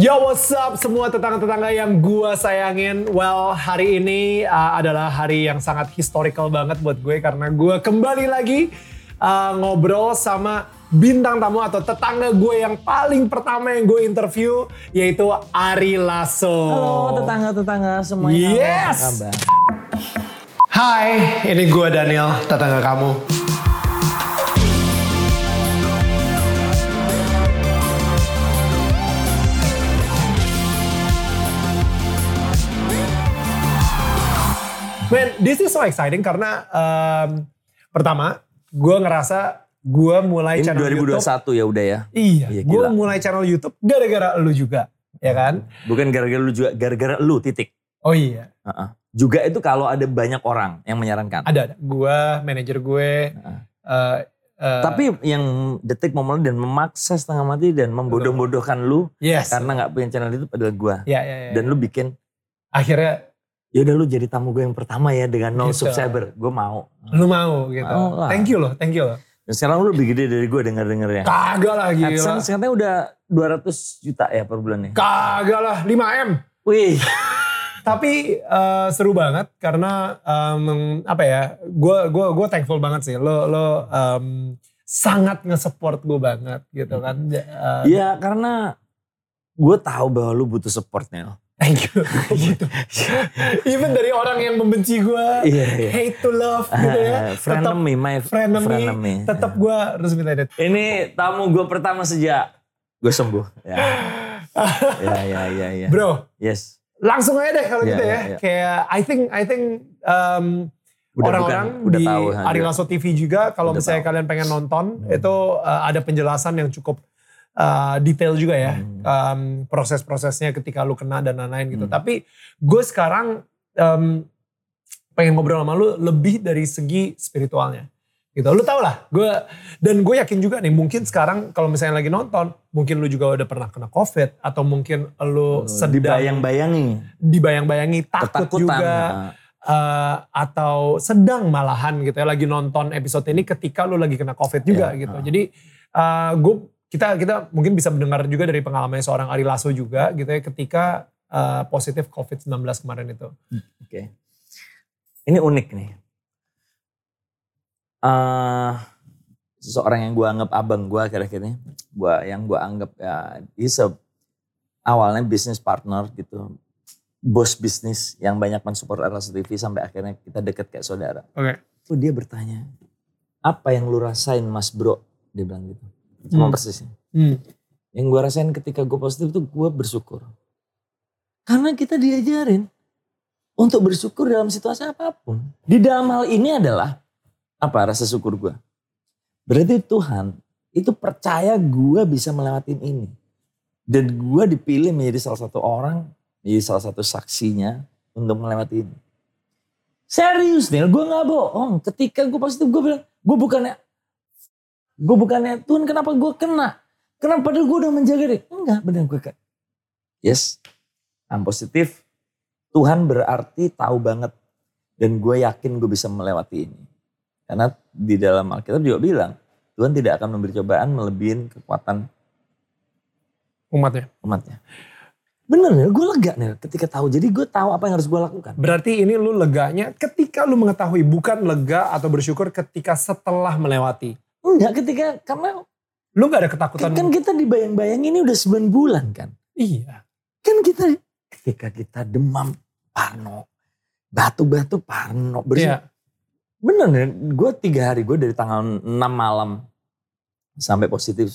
Yo what's up semua tetangga-tetangga yang gua sayangin. Well hari ini uh, adalah hari yang sangat historical banget buat gue karena gua kembali lagi uh, ngobrol sama bintang tamu atau tetangga gue yang paling pertama yang gue interview yaitu Ari Lasso. Halo tetangga-tetangga semuanya. Yes! Hai, ini gue Daniel, tetangga kamu. Man, this is so exciting karena um, pertama, gue ngerasa gue mulai Ini channel YouTube. 2021 ya udah ya. Iya, Iya, gue mulai channel YouTube gara-gara lu juga, ya kan? Bukan gara-gara lu juga, gara-gara lu titik. Oh iya, Heeh. Juga itu kalau ada banyak orang yang menyarankan. ada, ada. Gue, manajer gue, Heeh. eh, eh, Tapi yang detik momen dan memaksa setengah mati dan membodoh-bodohkan lu yes, karena nggak punya channel itu adalah gua. ya, ya, ya. Dan lu bikin, akhirnya ya udah lu jadi tamu gue yang pertama ya dengan nol Gitu. subscriber. Gue mau. lu mau gitu. Mau lah. Thank you loh, thank you loh. Dan sekarang lu lebih gede dari gue denger-dengernya. Kagak lah gila. AdSense katanya udah 200 juta ya per bulannya. Kagak lah, 5M. Wih. Tapi eh, seru banget karena em, apa ya? Gue gua gua thankful banget sih. Lo lo em, sangat nge-support gue banget gitu kan. Eh, Iya karena gue tahu bahwa lu butuh supportnya. Thank you. gitu. Even dari orang yang membenci gue, Iya, iya. hate to love gitu ya. Tetap Frenemy, my frenemy, frenemy. tetap gue harus minta. Ini tamu gue pertama sejak gue sembuh. Ya, ya, ya, ya. ya. Bro, Yes. langsung aja deh kalau Iya, gitu ya. iya, iya. Kayak I think I think um, orang-orang di tahu, ha, Ari. Lasso TV juga kalau misalnya tahu. kalian pengen nonton itu uh, ada penjelasan yang cukup uh, detail juga ya Hmm. um, proses-prosesnya ketika lu kena dan lain-lain gitu. Hmm. Tapi gue sekarang um, pengen ngobrol sama lu lebih dari segi spiritualnya gitu. Lu tau lah, gue dan gue yakin juga nih mungkin sekarang kalau misalnya lagi nonton, mungkin lu juga udah pernah kena covid atau mungkin lu sedang Dibayang-bayangi. dibayang-bayangi takut Ketakutan. juga eh, atau sedang malahan gitu ya lagi nonton episode ini ketika lu lagi kena covid juga Iya, gitu. ah. Jadi eh, gue kita kita mungkin bisa mendengar juga dari pengalaman seorang Ari Lasso juga gitu ya ketika eh, positif covid 19 kemarin itu. Oke. Ini unik nih. eh seseorang yang gue anggap abang gue akhir-akhir ini. Gua, yang gue anggap ya, he's a, awalnya business partner gitu. Bos bisnis yang banyak mensupport Arlas TV sampai akhirnya kita deket kayak saudara. Oke. Tuh dia bertanya, apa yang lu rasain mas bro? Dia bilang gitu. Sama Hmm. persisnya. Hmm. Yang gue rasain ketika gue positif tuh gue bersyukur. Karena kita diajarin untuk bersyukur dalam situasi apa pun. Di dalam hal ini adalah apa rasa syukur gue. Berarti Tuhan itu percaya gue bisa melewatin ini. Dan gue dipilih menjadi salah satu orang, menjadi salah satu saksinya untuk melewati ini. Serius nih, gue gak bohong. Ketika gue positif, gue bilang, gue bukannya, gue bukannya, Tuhan kenapa gue kena? Kenapa padahal gue udah menjaga deh? Enggak, bener gue kayak, yes, I'm positif. Tuhan berarti tahu banget. Dan gue yakin gue bisa melewati ini. Karena di dalam Alkitab juga bilang, Tuhan tidak akan memberi cobaan melebihin kekuatan Umatnya. umatnya. Bener ya, gue lega nih ketika tahu. Jadi gue tahu apa yang harus gue lakukan. Berarti ini lu leganya ketika lu mengetahui bukan lega atau bersyukur ketika setelah melewati. Enggak ketika, karena Lu gak ada ketakutan. kan kita dibayang-bayang ini udah 9 bulan kan. iya. Kan kita ketika kita demam parno, batu-batu parno, bersih. Iya. Bener ya, gue tiga hari, gue dari tanggal 6 malam sampai positif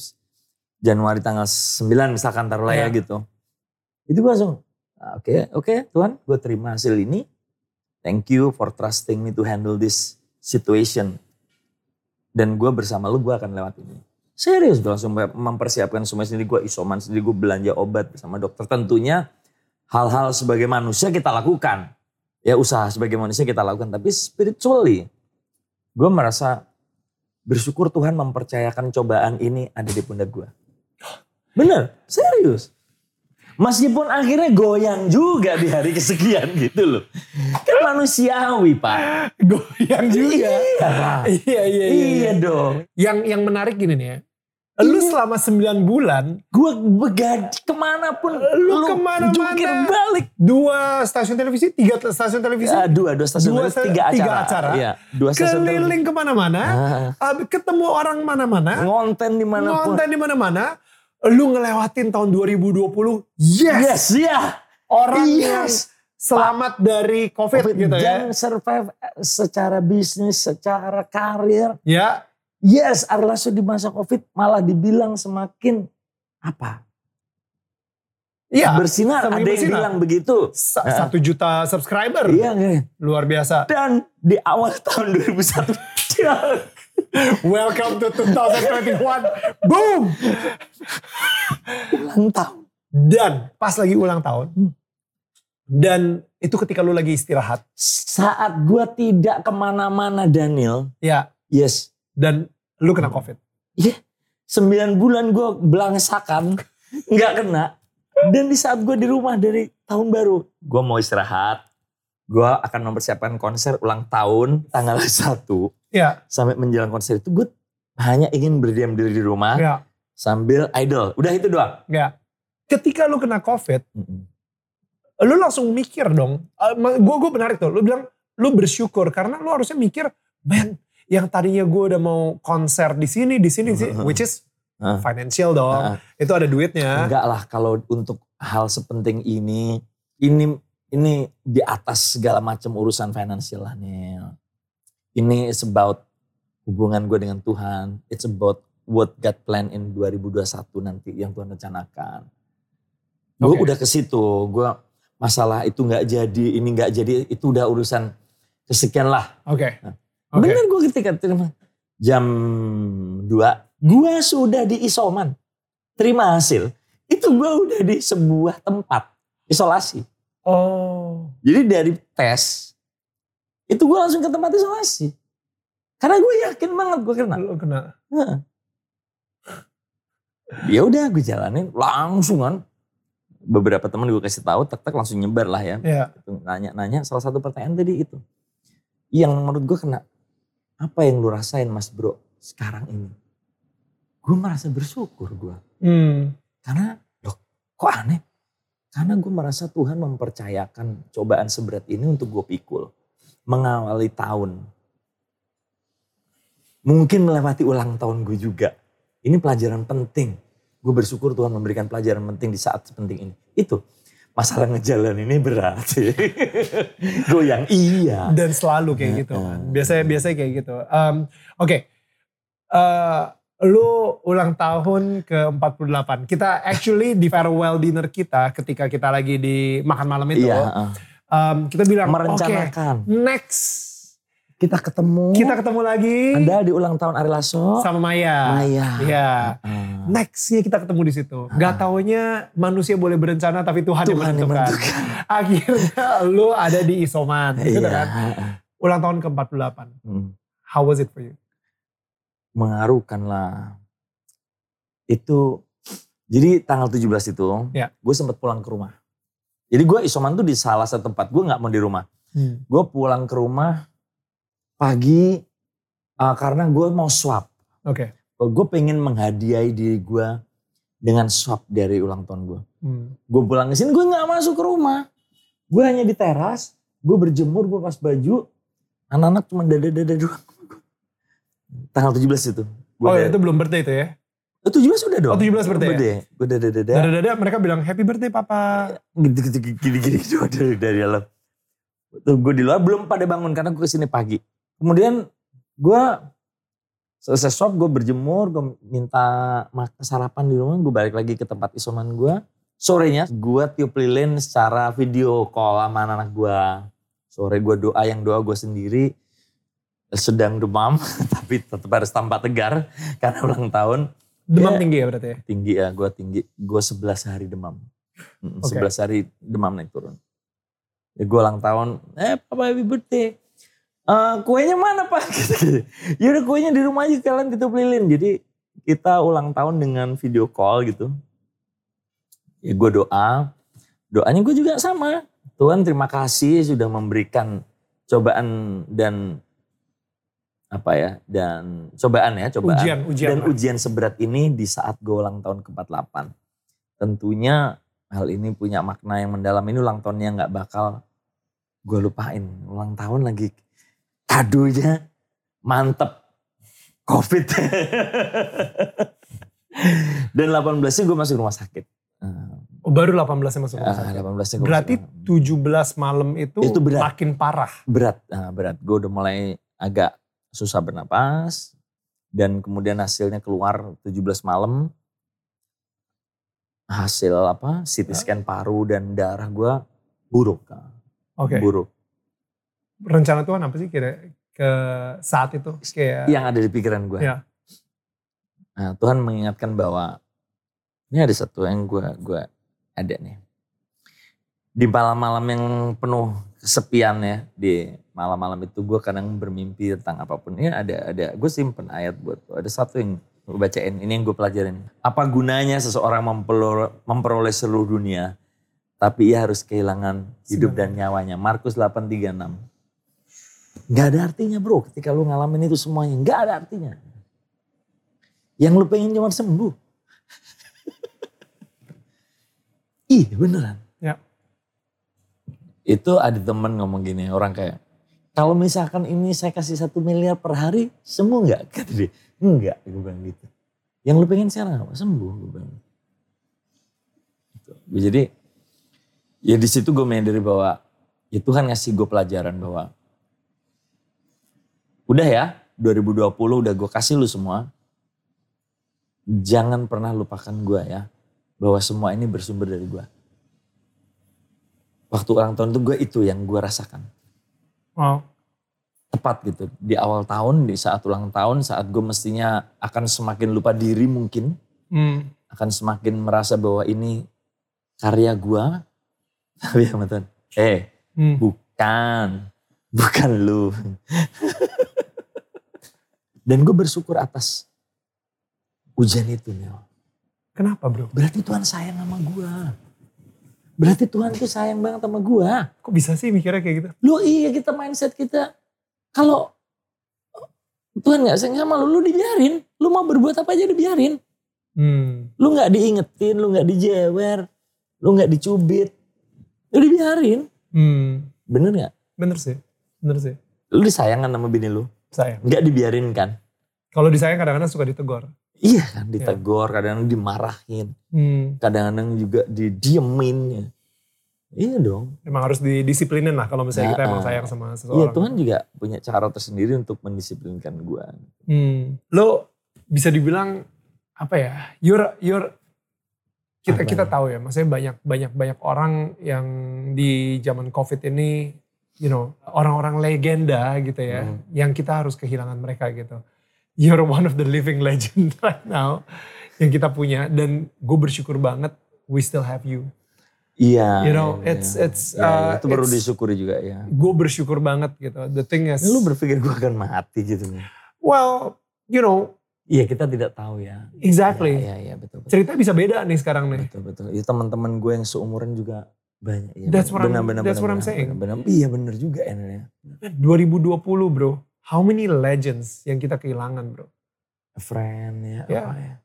Januari tanggal 9 misalkan taruhlah ya Iya. gitu. Itu gue langsung, "Ah, oke oke Tuhan gue terima hasil ini. Thank you for trusting me to handle this situation. Dan gue bersama lu gue akan lewat ini. Serius gue langsung mempersiapkan semua sendiri. Gue isoman sendiri, gue belanja obat bersama dokter. Tentunya hal-hal sebagai manusia kita lakukan. Ya usaha sebagai manusia kita lakukan. Tapi spiritually gue merasa bersyukur Tuhan mempercayakan cobaan ini ada di pundak gue. Bener, serius. Meskipun akhirnya goyang juga di hari kesekian gitu loh. Kan manusiawi pak. Goyang juga. Iya, Pak. Iya, iya, iya. Iya dong. Yang yang menarik gini nih ya. Lu selama 9 bulan, Gue begadi ke mana pun. Lu ke mana-mana. Jungkir balik. dua stasiun televisi, tiga stasiun televisi, Ah, dua, dua stasiun Dua televisi, tiga acara. tiga acara. Iya, dua stasiun keliling ke mana-mana, Ah, ah, ketemu orang mana-mana, ngonten di mana pun. nonton di mana-mana, lu ngelewatin tahun 2020, yes, Yes, ya. orang Yes. yang selamat dari COVID, Covid gitu ya. dan survive eh, secara bisnis, secara karir. Ya, Yes, Arlaso di masa Covid malah dibilang semakin apa? iya, bersinar. Ada yang bersinar. bilang begitu. Sa- satu juta subscriber, Iya, luar biasa. Dan di awal tahun 2001 dia Welcome to 2021, boom. ulang tahun. Dan pas lagi ulang tahun, dan itu ketika lu lagi istirahat, Saat gua tidak ke mana-mana Daniel, ya, yes, dan lu kena COVID. Iya, sembilan bulan gue belangsakan, nggak kena. Dan di saat gue di rumah dari tahun baru, gue mau istirahat. Gue akan mempersiapkan konser ulang tahun tanggal 1 Ya, sampai menjelang konser itu gue hanya ingin berdiam diri di rumah ya, sambil idol. Udah itu doang. ya. Ketika lu kena COVID, lu langsung mikir dong. Gue gue benar itu. Lu bilang lu bersyukur karena lu harusnya mikir, man, yang tadinya gue udah mau konser di sini, di sini, di sini, which is financial dong. Itu ada duitnya. Enggak lah kalau untuk hal sepenting ini, ini ini di atas segala macam urusan finansial lah Nil. Ini is about hubungan gue dengan Tuhan. It's about what God plan in 2021 nanti yang Tuhan rencanakan. Gue Oke. udah ke situ. Gue masalah itu nggak jadi, ini nggak jadi, itu udah urusan kesekian lah. Oke. Nah, Oke. Bener gue ketika terima jam 2, gue sudah di isoman. Terima hasil. Itu gue udah di sebuah tempat isolasi. Oh. Jadi dari tes, itu gue langsung ke tempat isolasi. Karena gue yakin banget gue kena. Lu kena. Heeh. Ya udah gue jalanin langsung kan. Beberapa teman gue kasih tahu, tek tek langsung nyebar lah ya. Ya. Gitu, nanya-nanya salah satu pertanyaan tadi itu. Yang menurut gue kena, apa yang lu rasain mas bro sekarang ini? Gue merasa bersyukur gue. Hmm. Karena loh kok aneh? Karena gue merasa Tuhan mempercayakan cobaan seberat ini untuk gue pikul. Mengawali tahun. Mungkin melewati ulang tahun gue juga. Ini pelajaran penting. Gue bersyukur Tuhan memberikan pelajaran penting di saat sepenting ini. Itu masalah ngejalan ini berat. Goyang iya. Dan selalu kayak gitu kan. Biasanya biasanya kayak gitu. Um, Oke. Eh, lu ulang tahun ke 48. Kita actually di farewell dinner kita ketika kita lagi di makan malam itu. Iya. uh, um, kita bilang oke merencanakan. next Kita ketemu. kita ketemu lagi Anda di ulang tahun Ari Lasso. sama Maya. Maya. Iya. Uh, Nextnya kita ketemu di situ. Gak taunya manusia boleh berencana tapi Tuhan, yang Tuhan yang menentukan. menentukan. Akhirnya lu ada di isoman. Gitu Iya. kan. Ulang tahun ke 48. Hmm. How was it for you? Mengaruhkan lah. Itu jadi tanggal 17 itu, Ya. gue sempat pulang ke rumah. Jadi gue isoman tuh di salah satu tempat, gue nggak mau di rumah. Hmm. Gue pulang ke rumah pagi uh, karena gue mau swab. Oke. Gue pengen menghadiahi diri gue dengan swab dari ulang tahun gue. Hmm. Gue pulang ke sini, gue nggak masuk ke rumah. Gue hanya di teras, gue berjemur, gue pas baju, anak-anak cuma dada-dada doang. Tanggal 17 itu. Gua Oh dada- itu belum birthday itu ya? Oh 17 udah dong. Oh 17 birthday ya? Gue udah dada Dada-dada mereka bilang happy birthday papa. Gitu gini gini gitu dari dari dalam. Tuh gue di luar belum pada bangun karena gue ke sini pagi. Kemudian gue selesai swab gue berjemur gue minta makan sarapan di rumah gue balik lagi ke tempat isoman gue sorenya gue tiup lilin secara video call sama anak gue sore gue doa yang doa gue sendiri sedang demam tapi tetap harus tampak tegar karena ulang tahun. Demam Ya. tinggi ya berarti ya? tinggi ya gue tinggi. Gue 11 hari demam. Oke. 11 hari demam naik turun. Ya gue ulang tahun eh papa happy birthday. Eh, kuenya mana pak? Gitu. ya udah kuenya di rumah aja kalian ditutup lilin jadi kita ulang tahun dengan video call gitu. Ya gue doa. Doanya gue juga sama. Tuhan terima kasih sudah memberikan cobaan dan apa ya dan cobaan ya cobaan. Ujian, ujian. Dan lah. ujian seberat ini di saat gue ulang tahun ke-48. Tentunya hal ini punya makna yang mendalam. Ini ulang tahunnya nggak bakal gue lupain. Ulang tahun lagi kadonya mantep. Covid. Dan 18 nya gue masuk rumah sakit. Oh, baru 18 masuk rumah Ah, sakit. 18 nya gue Berarti 17 malam itu, Itu berat. makin parah. berat. Nah, berat. Gue udah mulai agak susah bernapas dan kemudian hasilnya keluar 17 malam hasil apa CT scan paru dan darah gue buruk Kak. Oke. buruk Rencana Tuhan apa sih kira ke saat itu? Kayak yang ada di pikiran gue Iya. nah, Tuhan mengingatkan bahwa ini ada satu yang gue gua ada nih di malam-malam yang penuh kesepian ya di malam-malam itu. Gue kadang bermimpi tentang apa pun. Ya ada ada. Gue simpen ayat buat ada satu yang gue bacain. Ini yang gue pelajarin. Apa gunanya seseorang memperoleh, memperoleh seluruh dunia tapi ia harus kehilangan hidup dan nyawanya? Markus 8:36 Gak ada artinya bro. Ketika lu ngalamin itu semuanya gak ada artinya. Yang lu pengen cuma sembuh. Ih beneran. Ya. Itu ada temen ngomong gini orang kayak kalau misalkan ini saya kasih satu miliar per hari sembuh nggak? Kata dia enggak gue bilang gitu. Yang lu pengen sekarang apa? Sembuh gue bilang Gitu. jadi ya di situ gue menyadari bahwa ya Tuhan ngasih gue pelajaran bahwa udah ya 2020 udah gue kasih lu semua. Jangan pernah lupakan gue ya bahwa semua ini bersumber dari gue waktu ulang tahun itu gue itu yang gue rasakan Wow. tepat gitu di awal tahun di saat ulang tahun saat gue mestinya akan semakin lupa diri mungkin Hmm. akan semakin merasa bahwa ini karya gue tapi ya Tuhan eh Hmm. bukan bukan lu dan gue bersyukur atas ujian itu Nel. Kenapa bro? berarti Tuhan sayang sama gue berarti Tuhan tuh sayang banget sama gue Kok bisa sih mikirnya kayak gitu? Lu iya kita mindset kita. Kalau Tuhan gak sayang sama lu, lu dibiarin. Lu mau berbuat apa aja dibiarin. Hmm. Lu gak diingetin, lu gak dijewer, lu gak dicubit. Lu dibiarin. Hmm. Bener gak? Bener sih. Bener sih. Lu disayang kan sama bini lu? Sayang. Gak dibiarin kan? Kalau disayang kadang-kadang suka ditegor. Iya kan ditegur, kadang-kadang dimarahin. Hmm. Kadang-kadang juga didiemin. Iya dong. Emang harus didisiplinin lah kalau misalnya kita Ah, emang ah. sayang sama Iya seseorang. Tuhan juga punya cara tersendiri untuk mendisiplinkan gue. Hmm. Lo bisa dibilang apa ya? You're you're kita Apa kita ya? tahu ya, maksudnya banyak banyak banyak orang yang di zaman Covid ini, you know, orang-orang legenda gitu ya, Hmm. yang kita harus kehilangan mereka gitu. You're one of the living legend right now yang kita punya dan gue bersyukur banget we still have you. Iya. You know, iya, it's- iya. it's, Iya, uh, itu it's- disyukuri juga ya. Gue bersyukur banget gitu. The thing is, Lu berpikir gue akan mati gitu well, you know, Iya kita tidak tahu ya. exactly. Iya iya betul betul. Cerita bisa beda nih sekarang nih. Betul betul. Itu teman-teman gue yang seumuran juga banyak. Iya, That's what I'm- that's what I'm saying. Iya benar juga ya. Ya. 2020 bro, how many legends yang kita kehilangan bro? A friend ya. Ya. Apa ya.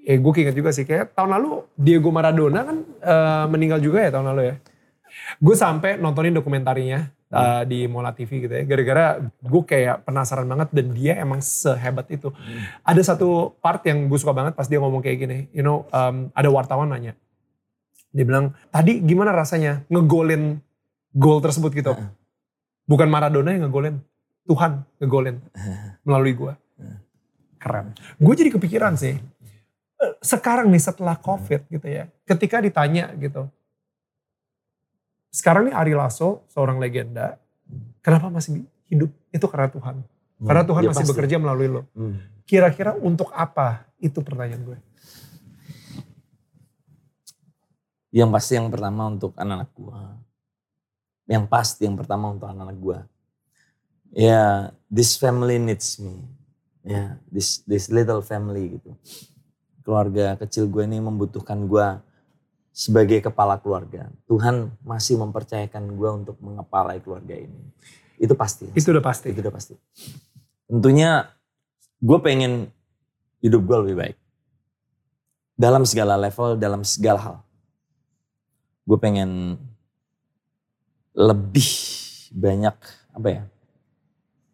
Eh gue keinget juga sih, kayak tahun lalu Diego Maradona kan eh, meninggal juga ya tahun lalu ya. Gue sampai nontonin dokumentarinya eh, di Mola TV gitu ya, gara-gara gue kayak penasaran banget dan dia emang sehebat itu. Ada satu part yang gue suka banget pas dia ngomong kayak gini, you know, um, ada wartawan nanya. Dia bilang, tadi gimana rasanya ngegolin gol tersebut gitu? Bukan Maradona yang ngegolin, Tuhan ngegolin melalui gue. Keren. Gue jadi kepikiran sih, eh, sekarang nih setelah COVID gitu ya, ketika ditanya gitu, sekarang nih Ari Lasso, seorang legenda, kenapa masih hidup? Itu karena Tuhan. Karena Tuhan Ya, masih pasti. bekerja melalui lo. Hmm. Kira-kira untuk apa? Itu pertanyaan gue. Yang pasti yang pertama untuk anak-anak gue. Yang pasti yang pertama untuk anak-anak gue. Ya, this family needs me. Ya, this this little family gitu. Keluarga kecil gue ini membutuhkan gue sebagai kepala keluarga. Tuhan masih mempercayakan gue untuk mengepalai keluarga ini. Itu pasti. Itu udah pasti. Itu udah pasti. Tentunya gue pengen hidup gue lebih baik. Dalam segala level, dalam segala hal. Gue pengen lebih banyak apa ya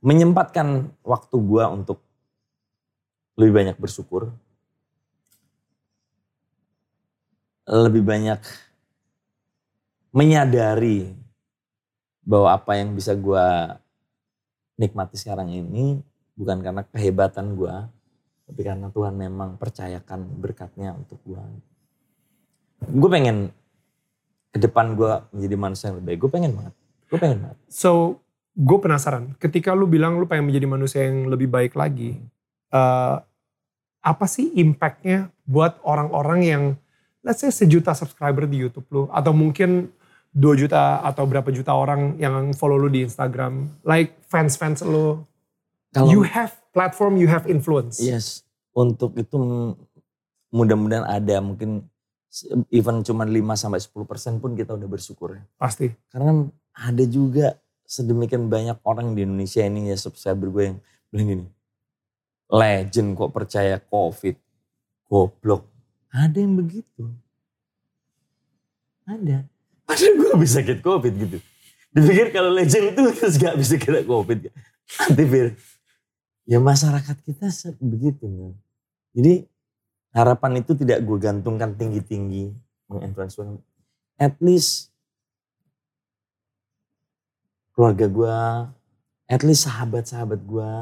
menyempatkan waktu gue untuk lebih banyak bersyukur. Lebih banyak menyadari bahwa apa yang bisa gue nikmati sekarang ini bukan karena kehebatan gue tapi karena Tuhan memang percayakan berkatnya untuk gue gue pengen ke depan gue menjadi manusia yang lebih baik. Gue pengen banget. Gue pengen banget. So, gue penasaran. Ketika lu bilang lu pengen menjadi manusia yang lebih baik lagi, eh, apa sih impactnya buat orang-orang yang, let's say sejuta subscriber di YouTube lu, atau mungkin 2 juta atau berapa juta orang yang follow lu di Instagram, like fans-fans lu. kalau You have platform, you have influence. Yes, untuk itu mudah-mudahan ada mungkin even cuma 5 sampai 10% pun kita udah bersyukur ya. Pasti. Karena ada juga sedemikian banyak orang di Indonesia ini ya subscriber gue yang bilang gini. Legend kok percaya covid. Goblok. Ada yang begitu. Ada. Padahal gue bisa sakit covid gitu. Dipikir kalau legend itu terus gak bisa kena covid. Antivir. Ya masyarakat kita begitu. Man. Jadi harapan itu tidak gue gantungkan tinggi-tinggi. Menginfluence orang. At least keluarga gue, at least sahabat-sahabat gue,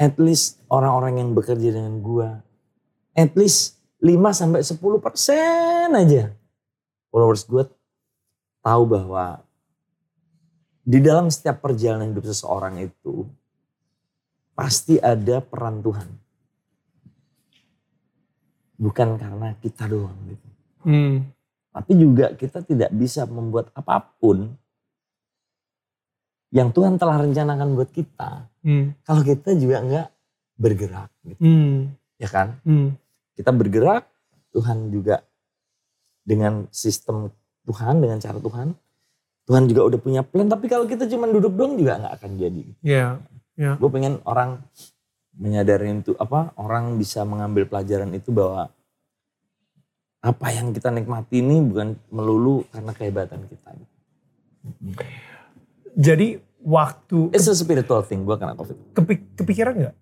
at least orang-orang yang bekerja dengan gue, at least 5 sampai 10 persen aja followers gue tahu bahwa di dalam setiap perjalanan hidup seseorang itu pasti ada peran Tuhan. Bukan karena kita doang gitu. Hmm. Tapi juga kita tidak bisa membuat apa pun yang Tuhan telah rencanakan buat kita. Hmm. Kalau kita juga nggak bergerak, gitu. Hmm. ya kan? Hmm. Kita bergerak, Tuhan juga dengan sistem Tuhan, dengan cara Tuhan, Tuhan juga udah punya plan. Tapi kalau kita cuma duduk doang juga nggak akan jadi. Ya. Gue pengen orang menyadari itu apa? Orang bisa mengambil pelajaran itu bahwa apa yang kita nikmati ini bukan melulu karena kehebatan kita. Jadi waktu It's a spiritual thing. Gue kena covid. kepi- kepikiran nggak?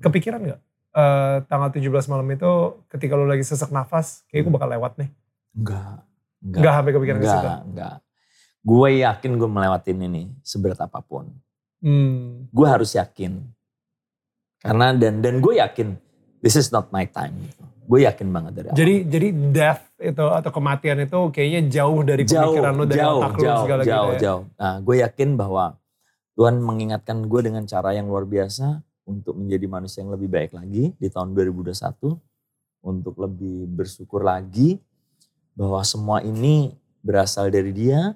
Kepikiran nggak? Eh, tanggal 17 malam itu ketika lu lagi sesak nafas, kayak gue bakal lewat nih. Enggak. Nggak sampai kepikiran ke situ. Enggak, enggak. Gue yakin gue melewatin ini seberat apa pun. Hmm. Gue harus yakin. Karena dan dan gue yakin this is not my time. Gitu. Gue yakin banget dari awal. Jadi jadi death itu atau kematian itu kayaknya jauh dari jauh, pemikiran lu dari jauh, otak lu jauh, segala jauh, gitu ya. jauh. Nah, gue yakin bahwa Tuhan mengingatkan gue dengan cara yang luar biasa untuk menjadi manusia yang lebih baik lagi di tahun 2021 untuk lebih bersyukur lagi bahwa semua ini berasal dari Dia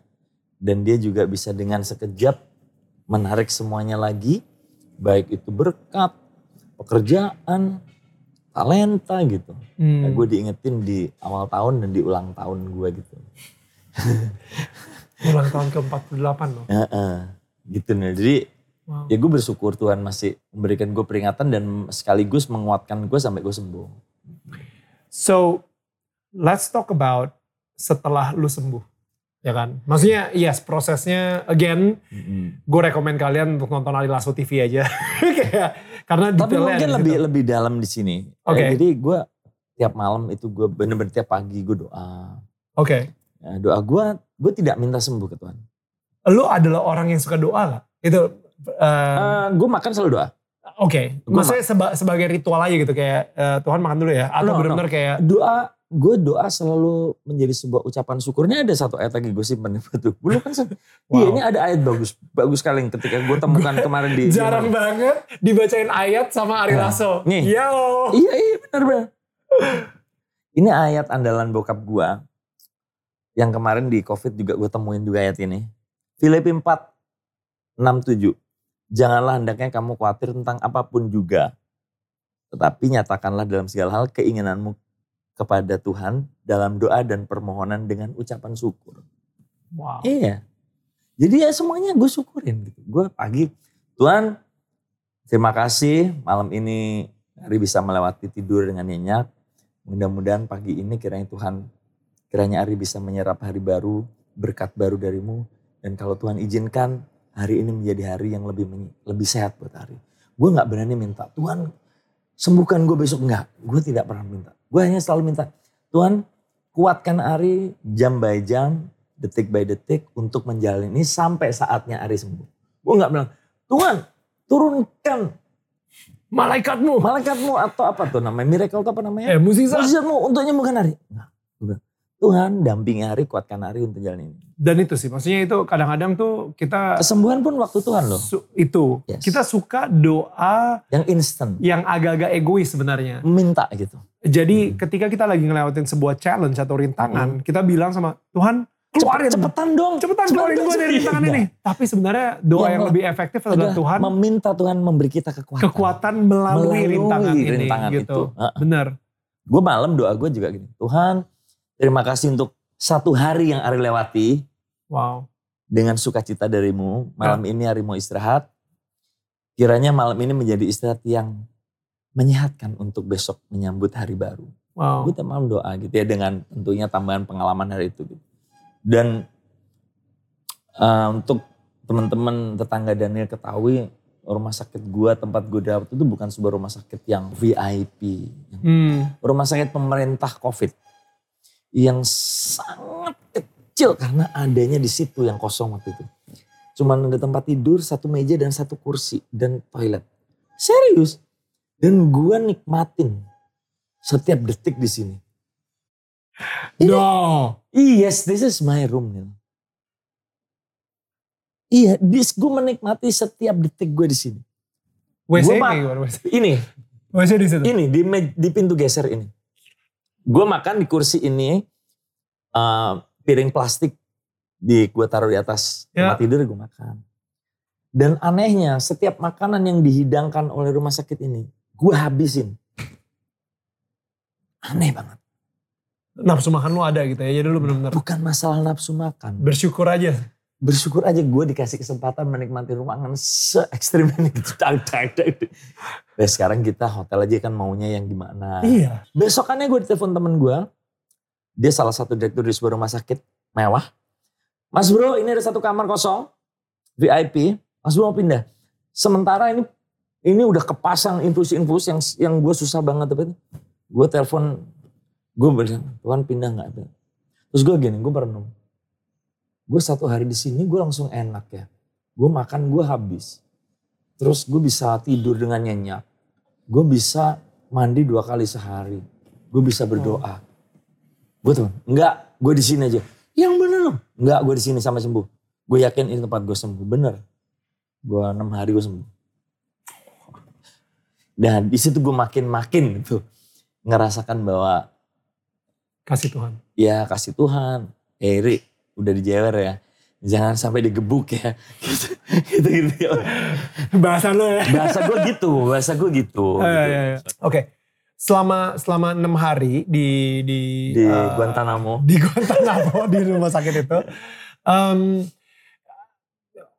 dan Dia juga bisa dengan sekejap menarik semuanya lagi baik itu berkat, pekerjaan, talenta gitu. Hmm. Nah, gue diingetin di awal tahun dan di ulang tahun gue gitu. Ulang tahun ke-48 loh. Heeh, gitu nih. Jadi Wow. ya gue bersyukur Tuhan masih memberikan gue peringatan dan sekaligus menguatkan gue sampai gue sembuh. So, let's talk about setelah lu sembuh. Ya kan? Maksudnya yes prosesnya again gue rekomend kalian untuk nonton Ali Lasso TV aja. Kayak karena Tapi mungkin lebih lebih dalam di sini. Oke. Eh, jadi gue tiap malam itu gue bener-bener tiap pagi gue doa. Oke. Ya, doa gue, gue tidak minta sembuh ke Tuhan. Lu adalah orang yang suka doa gak? Itu eh, Eh, gue makan selalu doa. Oke, Gua maksudnya seba- sebagai ritual aja gitu kayak eh, Tuhan makan dulu ya, atau No, benar-benar kayak Doa, gue doa selalu menjadi sebuah ucapan syukur. Ini ada satu ayat lagi gue simpan di batu. Gue kan Wow. Iya ini ada ayat bagus, bagus sekali yang ketika gue temukan kemarin di. jarang banget dibacain ayat sama Ari Nah, Lasso. nih. Yo. Iya iya benar benar. Ini ayat andalan bokap gua yang kemarin di covid juga gue temuin juga ayat ini. Filipi 4, 6, 7. Janganlah hendaknya kamu khawatir tentang apa pun juga. Tetapi nyatakanlah dalam segala hal keinginanmu kepada Tuhan dalam doa dan permohonan dengan ucapan syukur. Wow. Iya. Jadi ya semuanya gue syukurin gitu. Gue pagi, Tuhan terima kasih malam ini hari bisa melewati tidur dengan nyenyak. Mudah-mudahan pagi ini kiranya Tuhan, kiranya Ari bisa menyerap hari baru, berkat baru darimu. Dan kalau Tuhan izinkan hari ini menjadi hari yang lebih lebih sehat buat Ari. Gue gak berani minta, Tuhan sembuhkan gue besok. Enggak, gue tidak pernah minta. Gue hanya selalu minta, Tuhan kuatkan Ari jam by jam, detik by detik untuk menjalani ini sampai saatnya Ari sembuh. Gue nggak bilang, Tuhan turunkan malaikatmu, malaikatmu atau apa tuh namanya miracle atau apa namanya? Eh, musisat. Musisatmu untuk nyembuhkan Ari. Nah, Tuhan dampingi Ari, kuatkan Ari untuk jalan ini. Dan itu sih, maksudnya itu kadang-kadang tuh kita kesembuhan pun waktu Tuhan loh. Su, itu yes. kita suka doa yang instan, yang agak-agak egois sebenarnya. Minta gitu. Jadi hmm. ketika kita lagi ngelewatin sebuah challenge atau rintangan, hmm. kita bilang sama Tuhan keluarin cepetan dong cepetan, keluarin gue dari rintangan ini tapi sebenarnya doa yang, yang lebih efektif adalah Tuhan meminta Tuhan memberi kita kekuatan kekuatan melalui, melalui rintangan, rintangan ini gitu itu. benar gue malam doa gue juga gini Tuhan terima kasih untuk satu hari yang Ari lewati wow dengan sukacita darimu malam ya. ini Ari mau istirahat kiranya malam ini menjadi istirahat yang menyehatkan untuk besok menyambut hari baru wow. gue malam doa gitu ya dengan tentunya tambahan pengalaman hari itu gitu dan uh, untuk teman-teman tetangga Daniel ketahui rumah sakit gua tempat gua dapat itu bukan sebuah rumah sakit yang VIP. Hmm. Rumah sakit pemerintah COVID yang sangat kecil karena adanya di situ yang kosong waktu itu. Cuman ada tempat tidur, satu meja dan satu kursi dan toilet. Serius. Dan gua nikmatin setiap detik di sini. No. Yes, this is my room. Iya, this gue menikmati setiap detik gue di sini. WC gua ini. WC di situ. Ini di di pintu geser ini. Gue makan di kursi ini uh, piring plastik di gue taruh di atas ya. tempat tidur gue makan. Dan anehnya setiap makanan yang dihidangkan oleh rumah sakit ini gue habisin. Aneh banget nafsu makan lu ada gitu ya. Jadi lu benar-benar bukan masalah nafsu makan. Bersyukur aja. Bersyukur aja gue dikasih kesempatan menikmati ruangan se ekstrim ini gitu. Nah, sekarang kita hotel aja kan maunya yang gimana. Iya. Besokannya gue ditelepon temen gue. Dia salah satu direktur di sebuah rumah sakit mewah. Mas bro ini ada satu kamar kosong. VIP. Mas bro mau pindah. Sementara ini ini udah kepasang infus-infus yang yang gue susah banget tapi gue telepon Gue bilang, Tuhan pindah nggak? Terus gue gini, gue merenung. Gue satu hari di sini gue langsung enak ya. Gue makan gue habis. Terus gue bisa tidur dengan nyenyak. Gue bisa mandi dua kali sehari. Gue bisa berdoa. Gue tuh, enggak, gue di sini aja. Yang bener loh. Enggak, gue di sini sampai sembuh. Gue yakin ini tempat gue sembuh. Bener. Gue enam hari gue sembuh. Dan di situ gue makin-makin tuh ngerasakan bahwa Kasih Tuhan. Ya kasih Tuhan. Eri udah dijewer ya. Jangan sampai digebuk ya. gitu, gitu, gitu. Bahasa lo ya. Bahasa gue gitu. Bahasa gue gitu. Oh, iya, iya, iya. Oke. Okay. Selama selama enam hari di di di uh, Guantanamo. Di Guantanamo di rumah sakit itu. Um,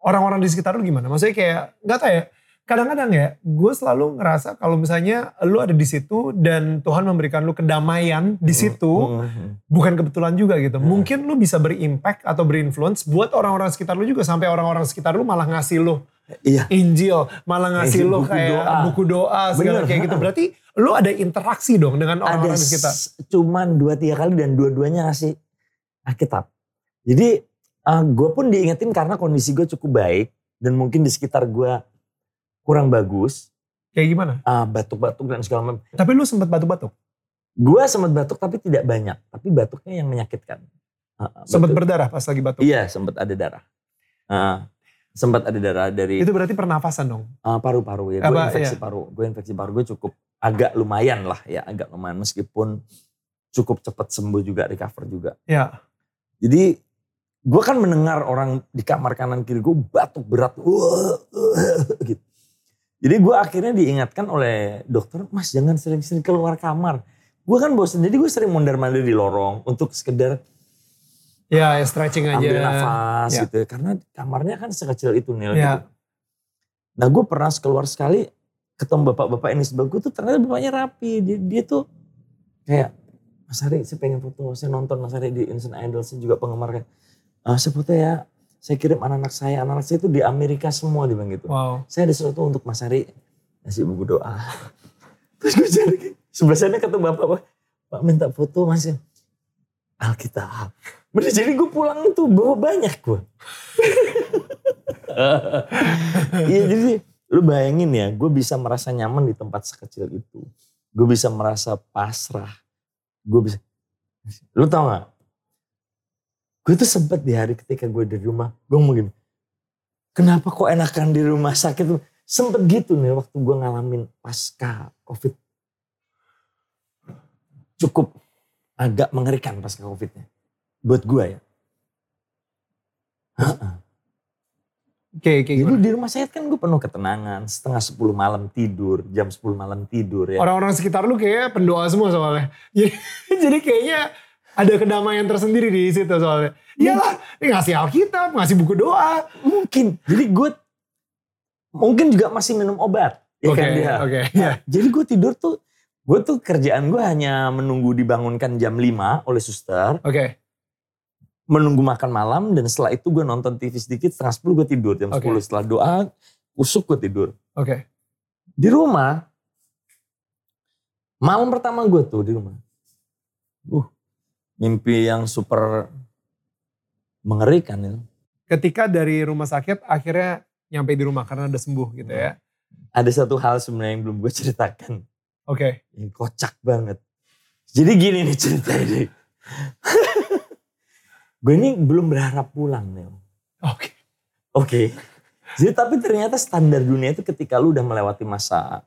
orang-orang di sekitar lu gimana? Maksudnya kayak nggak tahu ya kadang-kadang ya gue selalu ngerasa kalau misalnya lu ada di situ dan Tuhan memberikan lu kedamaian di hmm, situ mm -hmm. bukan kebetulan juga gitu mungkin lu bisa berimpact atau berinfluence buat orang-orang sekitar lu juga sampai orang-orang sekitar lu malah ngasih lu iya. Injil malah ngasih eh, lu kayak doa. buku doa segala Bener. kayak gitu berarti lu ada interaksi dong dengan orang-orang di sekitar cuman dua tiga kali dan dua-duanya ngasih Alkitab jadi uh, gue pun diingetin karena kondisi gue cukup baik dan mungkin di sekitar gue kurang bagus. Kayak gimana? Uh, batuk-batuk dan segala macam. Tapi lu sempat batuk-batuk? Gue sempat batuk tapi tidak banyak. Tapi batuknya yang menyakitkan. Uh, sempat berdarah pas lagi batuk? Iya sempat ada darah. Uh, sempat ada darah dari. Itu berarti pernafasan dong? Uh, paru-paru ya. Gue infeksi iya. paru. Gue infeksi paru gue cukup agak lumayan lah ya. Agak lumayan meskipun cukup cepat sembuh juga, recover juga. Ya. Jadi gue kan mendengar orang di kamar kanan kiri gue batuk berat. Uh, uh, gitu. Jadi gue akhirnya diingatkan oleh dokter, mas jangan sering-sering keluar kamar. Gue kan bosan, jadi gue sering mondar mandir di lorong untuk sekedar Ya, ya stretching aja. ambil nafas Ya. gitu ya. Karena kamarnya kan sekecil itu Nil. Ya. gitu. Nah gue pernah keluar sekali ketemu bapak-bapak ini sebelah gue tuh ternyata bapaknya rapi. Dia, dia tuh kayak Mas Ari saya pengen foto, saya nonton Mas Ari di Instant Idol, saya juga penggemar kan. "Ah, saya foto ya, saya kirim anak-anak saya, anak-anak saya itu di Amerika semua bilang gitu. Wow. Saya ada sesuatu untuk Mas Ari, ngasih buku doa. Terus gue cari, sebelah sana ketemu bapak, Pak, Pak minta foto Mas ya. Alkitab. Bener, jadi gue pulang itu bawa banyak gue. Iya jadi lu bayangin ya, gue bisa merasa nyaman di tempat sekecil itu. Gue bisa merasa pasrah. Gue bisa, lu tau gak? Gue tuh sempet di hari ketika gue dari rumah, gue ngomong gini, kenapa kok enakan di rumah sakit? Sempet gitu nih waktu gue ngalamin pasca covid. Cukup agak mengerikan pasca covidnya. Buat gue ya. Oke, oke Jadi gimana? di rumah sakit kan gue penuh ketenangan. Setengah 10 malam tidur, jam 10 malam tidur ya. Orang-orang sekitar lu kayaknya pendoa semua soalnya. Jadi, jadi kayaknya ada kedamaian tersendiri di situ soalnya. Iyalah, ini ngasih Alkitab, ngasih buku doa. Mungkin. Jadi gue mungkin juga masih minum obat. Ya Oke, kan dia. oke. ya. Jadi gue tidur tuh, gue tuh kerjaan gue hanya menunggu dibangunkan jam 5 oleh suster. Oke, Menunggu makan malam dan setelah itu gue nonton TV sedikit setengah 10 gue tidur. Jam Oke. 10 setelah doa, usuk gue tidur. oke. Di rumah, malam pertama gue tuh di rumah. Uh, mimpi yang super mengerikan ya. Ketika dari rumah sakit akhirnya nyampe di rumah karena udah sembuh gitu ya. Ada satu hal sebenarnya yang belum gue ceritakan. Oke, Yang kocak banget. Jadi gini nih ceritanya gue ini belum berharap pulang nih. oke. Oke. Jadi tapi ternyata standar dunia itu ketika lu udah melewati masa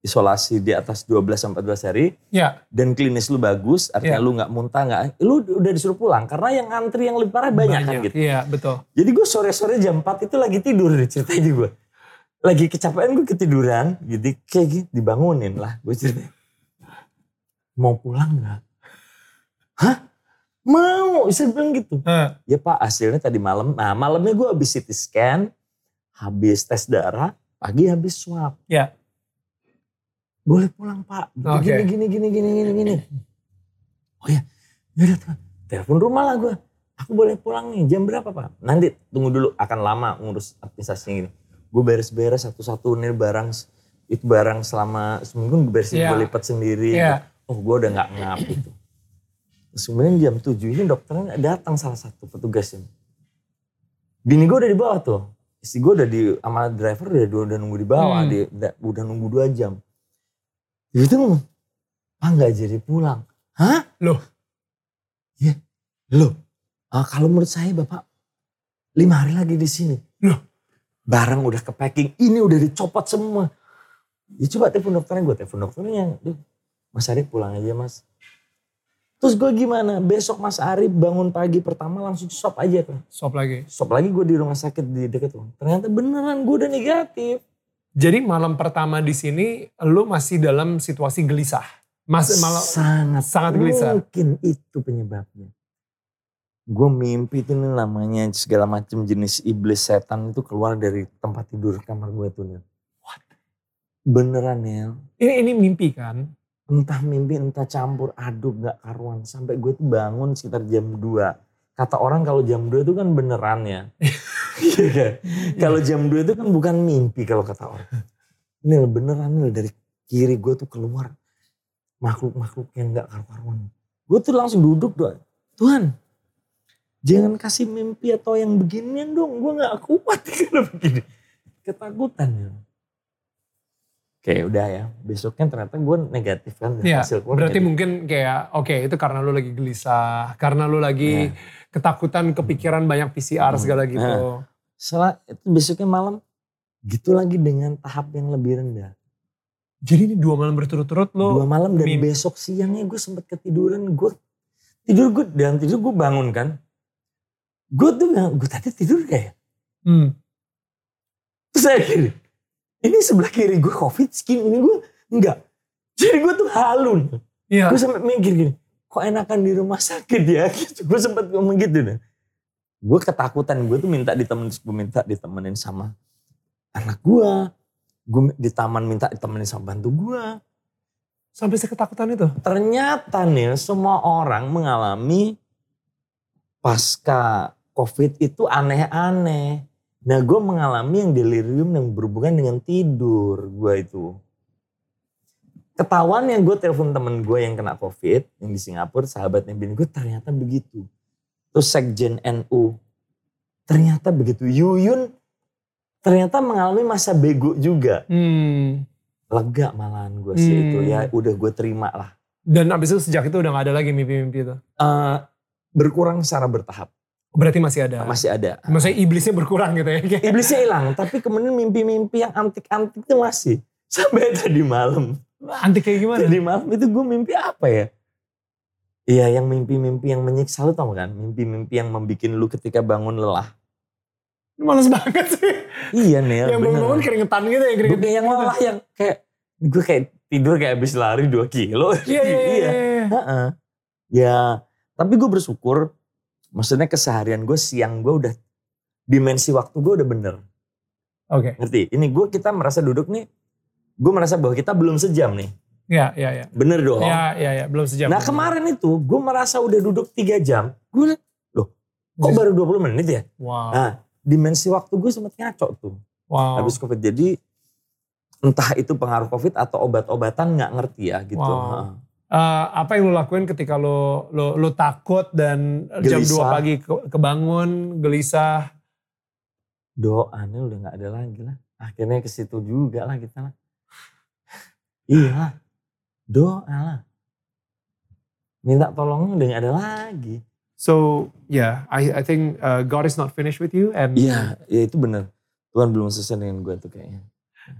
isolasi di atas 12 sampai 14 hari Ya, dan klinis lu bagus, artinya Iya. lu nggak muntah nggak, lu udah disuruh pulang karena yang antri yang lebih parah banyak, kan gitu. Iya, betul. Jadi gue sore-sore jam 4 itu lagi tidur ceritanya gue. Lagi kecapean gue ketiduran, gitu kayak gitu dibangunin lah gue cerita. Mau pulang nggak? Hah? Mau, saya bilang gitu. Hah, Ya pak hasilnya tadi malam, nah malamnya gue habis CT scan, habis tes darah, pagi habis swab. Ya. Boleh pulang pak, Gitu, Oke. gini, gini, gini, gini, gini, gini. Oh ya, yaudah tuh, telepon rumah lah gue. Aku boleh pulang nih, jam berapa pak? Nanti tunggu dulu, akan lama ngurus administrasinya gini. Gue beres-beres satu-satu nih barang, itu barang selama seminggu gue beresin, Iya. gue lipat sendiri. Iya. Oh gue udah gak ngap gitu. Terus kemudian jam 7 ini dokternya datang salah satu petugasnya. Bini gue udah di bawah tuh. Istri gue udah di sama driver udah, udah nunggu di bawah. Hmm. Udah, udah nunggu dua jam. Itu ngomong, ah nggak jadi pulang. Hah? Loh. Iya. Loh. Ah, kalau menurut saya bapak lima hari lagi di sini. Loh. Barang udah ke packing, ini udah dicopot semua. Ya coba telepon dokternya, gue telepon dokternya "Duh, Mas Arif pulang aja mas. Terus gue gimana? Besok Mas Arif bangun pagi pertama langsung swab aja kan. Swab lagi. Swab lagi gue di rumah sakit di dekat rumah. Ternyata beneran gue udah negatif. Jadi malam pertama di sini lu masih dalam situasi gelisah. Mas malam sangat sangat gelisah. Mungkin itu penyebabnya. Gue mimpi itu nih namanya segala macam jenis iblis setan itu keluar dari tempat tidur kamar gue tuh Nil. What? Beneran Nil. ini ini mimpi kan? Entah mimpi entah campur aduk gak karuan. Sampai gue tuh bangun sekitar jam 2. Kata orang kalau jam 2 itu kan beneran ya. Iya? Kalau jam 2 itu kan bukan mimpi kalau kata orang. Nil beneran Nil dari kiri gue tuh keluar makhluk-makhluk yang gak karu-karuan. Gue tuh langsung duduk doa. Tuhan jangan kasih mimpi atau yang beginian dong. Gue gak kuat kalau begini. Ketakutan ya. Oke udah ya. Besoknya ternyata gue negatif kan. Iya, hasil berarti negatif. mungkin kayak oke itu karena lu lagi gelisah, karena lu lagi ketakutan, kepikiran banyak PCR Hmm. segala gitu. Setelah itu besoknya malam gitu lagi dengan tahap yang lebih rendah. Jadi ini dua malam berturut-turut lu Dua malam dan mimpi. besok siangnya gue sempet ketiduran. Gue tidur gue dalam tidur gue bangun kan. Gue tuh nggak- gue tadi tidur ya? Hmm. Terus saya gini. Ini sebelah kiri gue covid skin ini gue enggak. Jadi gue tuh halun. Iya. Gue sampai mikir gini. Kok enakan di rumah sakit ya gitu. Gue sempet ngomong gitu deh. Gue ketakutan, gue tuh minta ditemenin, gue minta ditemenin sama anak gue. Gue di taman minta ditemenin sama bantu gue. Sampai seketakutan itu? Ternyata nih semua orang mengalami pasca covid itu aneh-aneh. Nah gue mengalami yang delirium yang berhubungan dengan tidur gue itu. Ketahuan yang gue telepon temen gue yang kena covid yang di Singapura sahabatnya bini gue ternyata begitu. Terus sekjen NU ternyata begitu. Yuyun ternyata mengalami masa bego juga. Hmm. Lega malahan gue sih Hmm. itu ya udah gue terima lah. Dan abis itu sejak itu udah gak ada lagi mimpi-mimpi itu? Eh, berkurang secara bertahap Berarti masih ada? masih ada. Maksudnya iblisnya berkurang gitu ya? Iblisnya hilang tapi kemudian mimpi-mimpi yang antik-antik itu masih. Sampai tadi malam. Antik kayak gimana? Tadi malam itu gue mimpi apa ya? Iya yang mimpi-mimpi yang menyiksa lu tau kan? Mimpi-mimpi yang membuat lu ketika bangun lelah. Males banget sih. Iya nih yang bangun-bangun keringetan gitu ya? Keringetan Bukan yang gitu. lelah yang kayak gue kayak tidur kayak habis lari 2 kilo. Iya, iya, iya. iya. Heeh. Ya, tapi gue bersyukur. Maksudnya keseharian gue siang gue udah dimensi waktu gue udah bener. Oke. Ngerti? Ini gue kita merasa duduk nih. Gue merasa bahwa kita belum sejam nih. Iya, iya, iya. Bener dong. Iya, iya, iya. Belum sejam. Nah kemarin itu gue merasa udah duduk 3 jam. Gue loh kok baru 20 menit ya? Wow. Nah dimensi waktu gue sempet ngaco tuh. wow. Habis covid. Jadi entah itu pengaruh covid atau obat-obatan nggak ngerti ya gitu. Wow. Heeh. Eh, apa yang lu lakuin ketika lu lu, lu takut dan jam 2 Gelisah. pagi ke- kebangun, gelisah? doanya udah nggak ada lagi lah. Akhirnya ke situ juga lah kita lah. Iya, doa lah. Minta tolongnya udah nggak ada lagi. So, yeah, I I think uh, God is not finished with you and Iya, ya itu bener. Tuhan belum selesai dengan gue tuh kayaknya.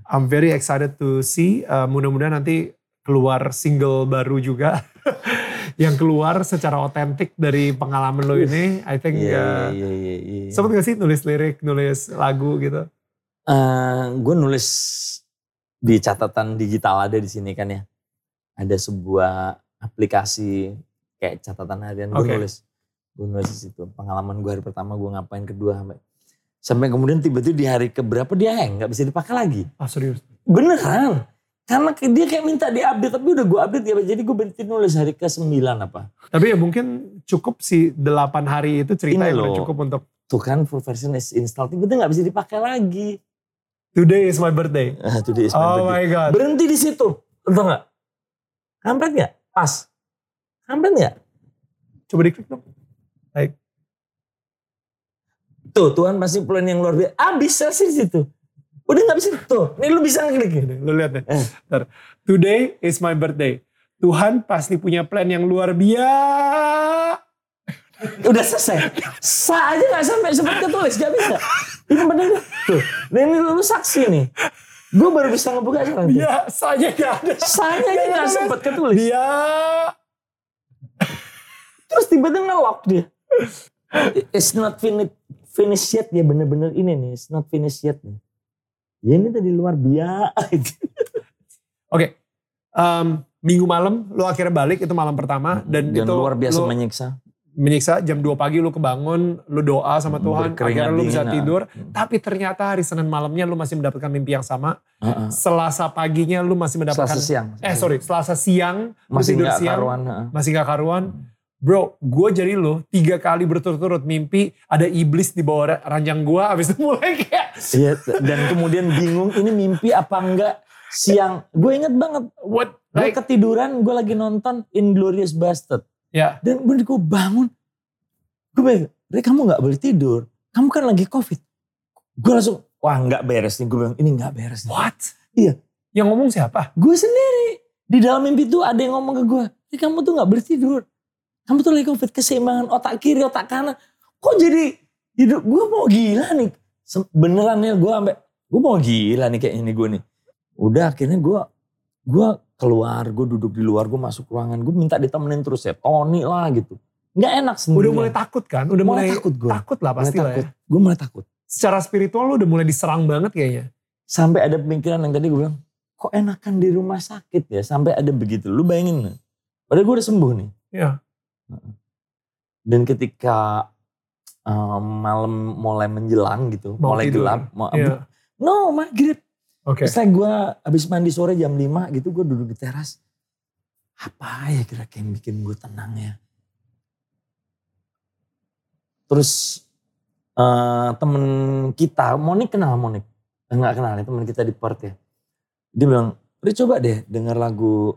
I'm very excited to see. Uh, mudah-mudahan nanti keluar single baru juga yang keluar secara otentik dari pengalaman lo ini. I think Iya, uh, iya, iya, iya. iya. sempet gak sih nulis lirik, nulis lagu gitu? Eh, gue nulis di catatan digital ada di sini kan ya. Ada sebuah aplikasi kayak catatan harian gue nulis. Gue nulis di situ. Pengalaman gue hari pertama gue ngapain kedua sampai sampai kemudian tiba-tiba di hari keberapa dia hang nggak bisa dipakai lagi. Ah serius? Beneran. Karena dia kayak minta diupdate tapi udah gue update ya jadi gue berhenti nulis hari ke 9 apa. Tapi ya mungkin cukup sih 8 hari itu cerita Ini yang loh. cukup untuk Tuh kan full version is install tiba-tiba nggak bisa dipakai lagi. Today is my birthday. Ah, today is my Oh birthday. my god. Berhenti di situ. Entah nggak? Kampret nggak? Pas. Kampret nggak? Coba diklik dong. Tuh Tuhan pasti plan yang luar biasa. Ah bisa sih di situ. Udah nggak bisa tuh. Nih lu bisa ngeklik. Lu lihat deh. Eh. Ntar. Today is my birthday. Tuhan pasti punya plan yang luar biasa. Udah selesai. Sa aja nggak sampai sempat ketulis gak bisa. Ini bener tuh. Nah ini lu saksi nih. Gue baru bisa ngebuka sekarang. tuh. Biasanya gak ada. Saya aja nggak sempat ketulis. Dia. Terus tiba-tiba nge-lock dia. It's not finished finish yet ya bener-bener ini nih. It's not finished yet nih. Ya ini tadi luar biasa. Oke. Em, minggu malam lu akhirnya balik itu malam pertama dan, Dan itu luar biasa lu menyiksa. Menyiksa jam 2 pagi lu kebangun, lu doa sama Tuhan, Berkeringat akhirnya lu bisa ah. tidur. Hmm. Tapi ternyata hari Senin malamnya lu masih mendapatkan mimpi yang sama. Heeh. Selasa paginya lu masih mendapatkan Selasa siang. Eh sorry, Selasa siang lu Masih tidur nggak siang, karuan. heeh. masih gak karuan. Bro, gue jadi lo tiga kali berturut-turut mimpi ada iblis di bawah ra- ranjang gue, abis itu mulai kayak Iya, dan kemudian bingung ini mimpi apa enggak siang. Gue inget banget, what? gue ketiduran, gue lagi nonton Inglorious Bastard. Ya, Dan bener gue bangun, gue bilang, Rek kamu gak boleh tidur, kamu kan lagi covid. Gue langsung, wah gak beres nih, gue bilang ini gak beres nih. what? Iya. Yang ngomong siapa? Gue sendiri, di dalam mimpi tuh ada yang ngomong ke gue, Rek kamu tuh gak boleh tidur. Kamu tuh lagi covid, keseimbangan otak kiri, otak kanan. Kok jadi hidup, gue mau gila nih. Beneran ya, gue sampai, gue mau gila nih kayak ini gue nih. Udah akhirnya gue, gue keluar, gue duduk di luar, gue masuk ruangan, gue minta ditemenin terus ya, Tony lah gitu. Nggak enak sendiri. Udah mulai takut kan? Udah mulai, Mulai takut gue. takut lah pasti lah ya. Gue mulai takut. Secara spiritual lu udah mulai diserang banget kayaknya. Sampai ada pemikiran yang tadi gue bilang, kok enakan di rumah sakit ya? Sampai ada begitu. Lu bayangin. Padahal gue udah sembuh nih. Iya. Dan ketika um, malam mulai menjelang gitu, Mau mulai tidur. gelap, mau Iya. no maghrib. Oke. Terus gue abis mandi sore jam 5 gitu gue duduk di teras. Apa ya kira-kira yang bikin gue tenang ya. Terus eh temen kita, Monik kenal Monik? Enggak kenal ya temen kita di Perth ya. Dia bilang, udah coba deh denger lagu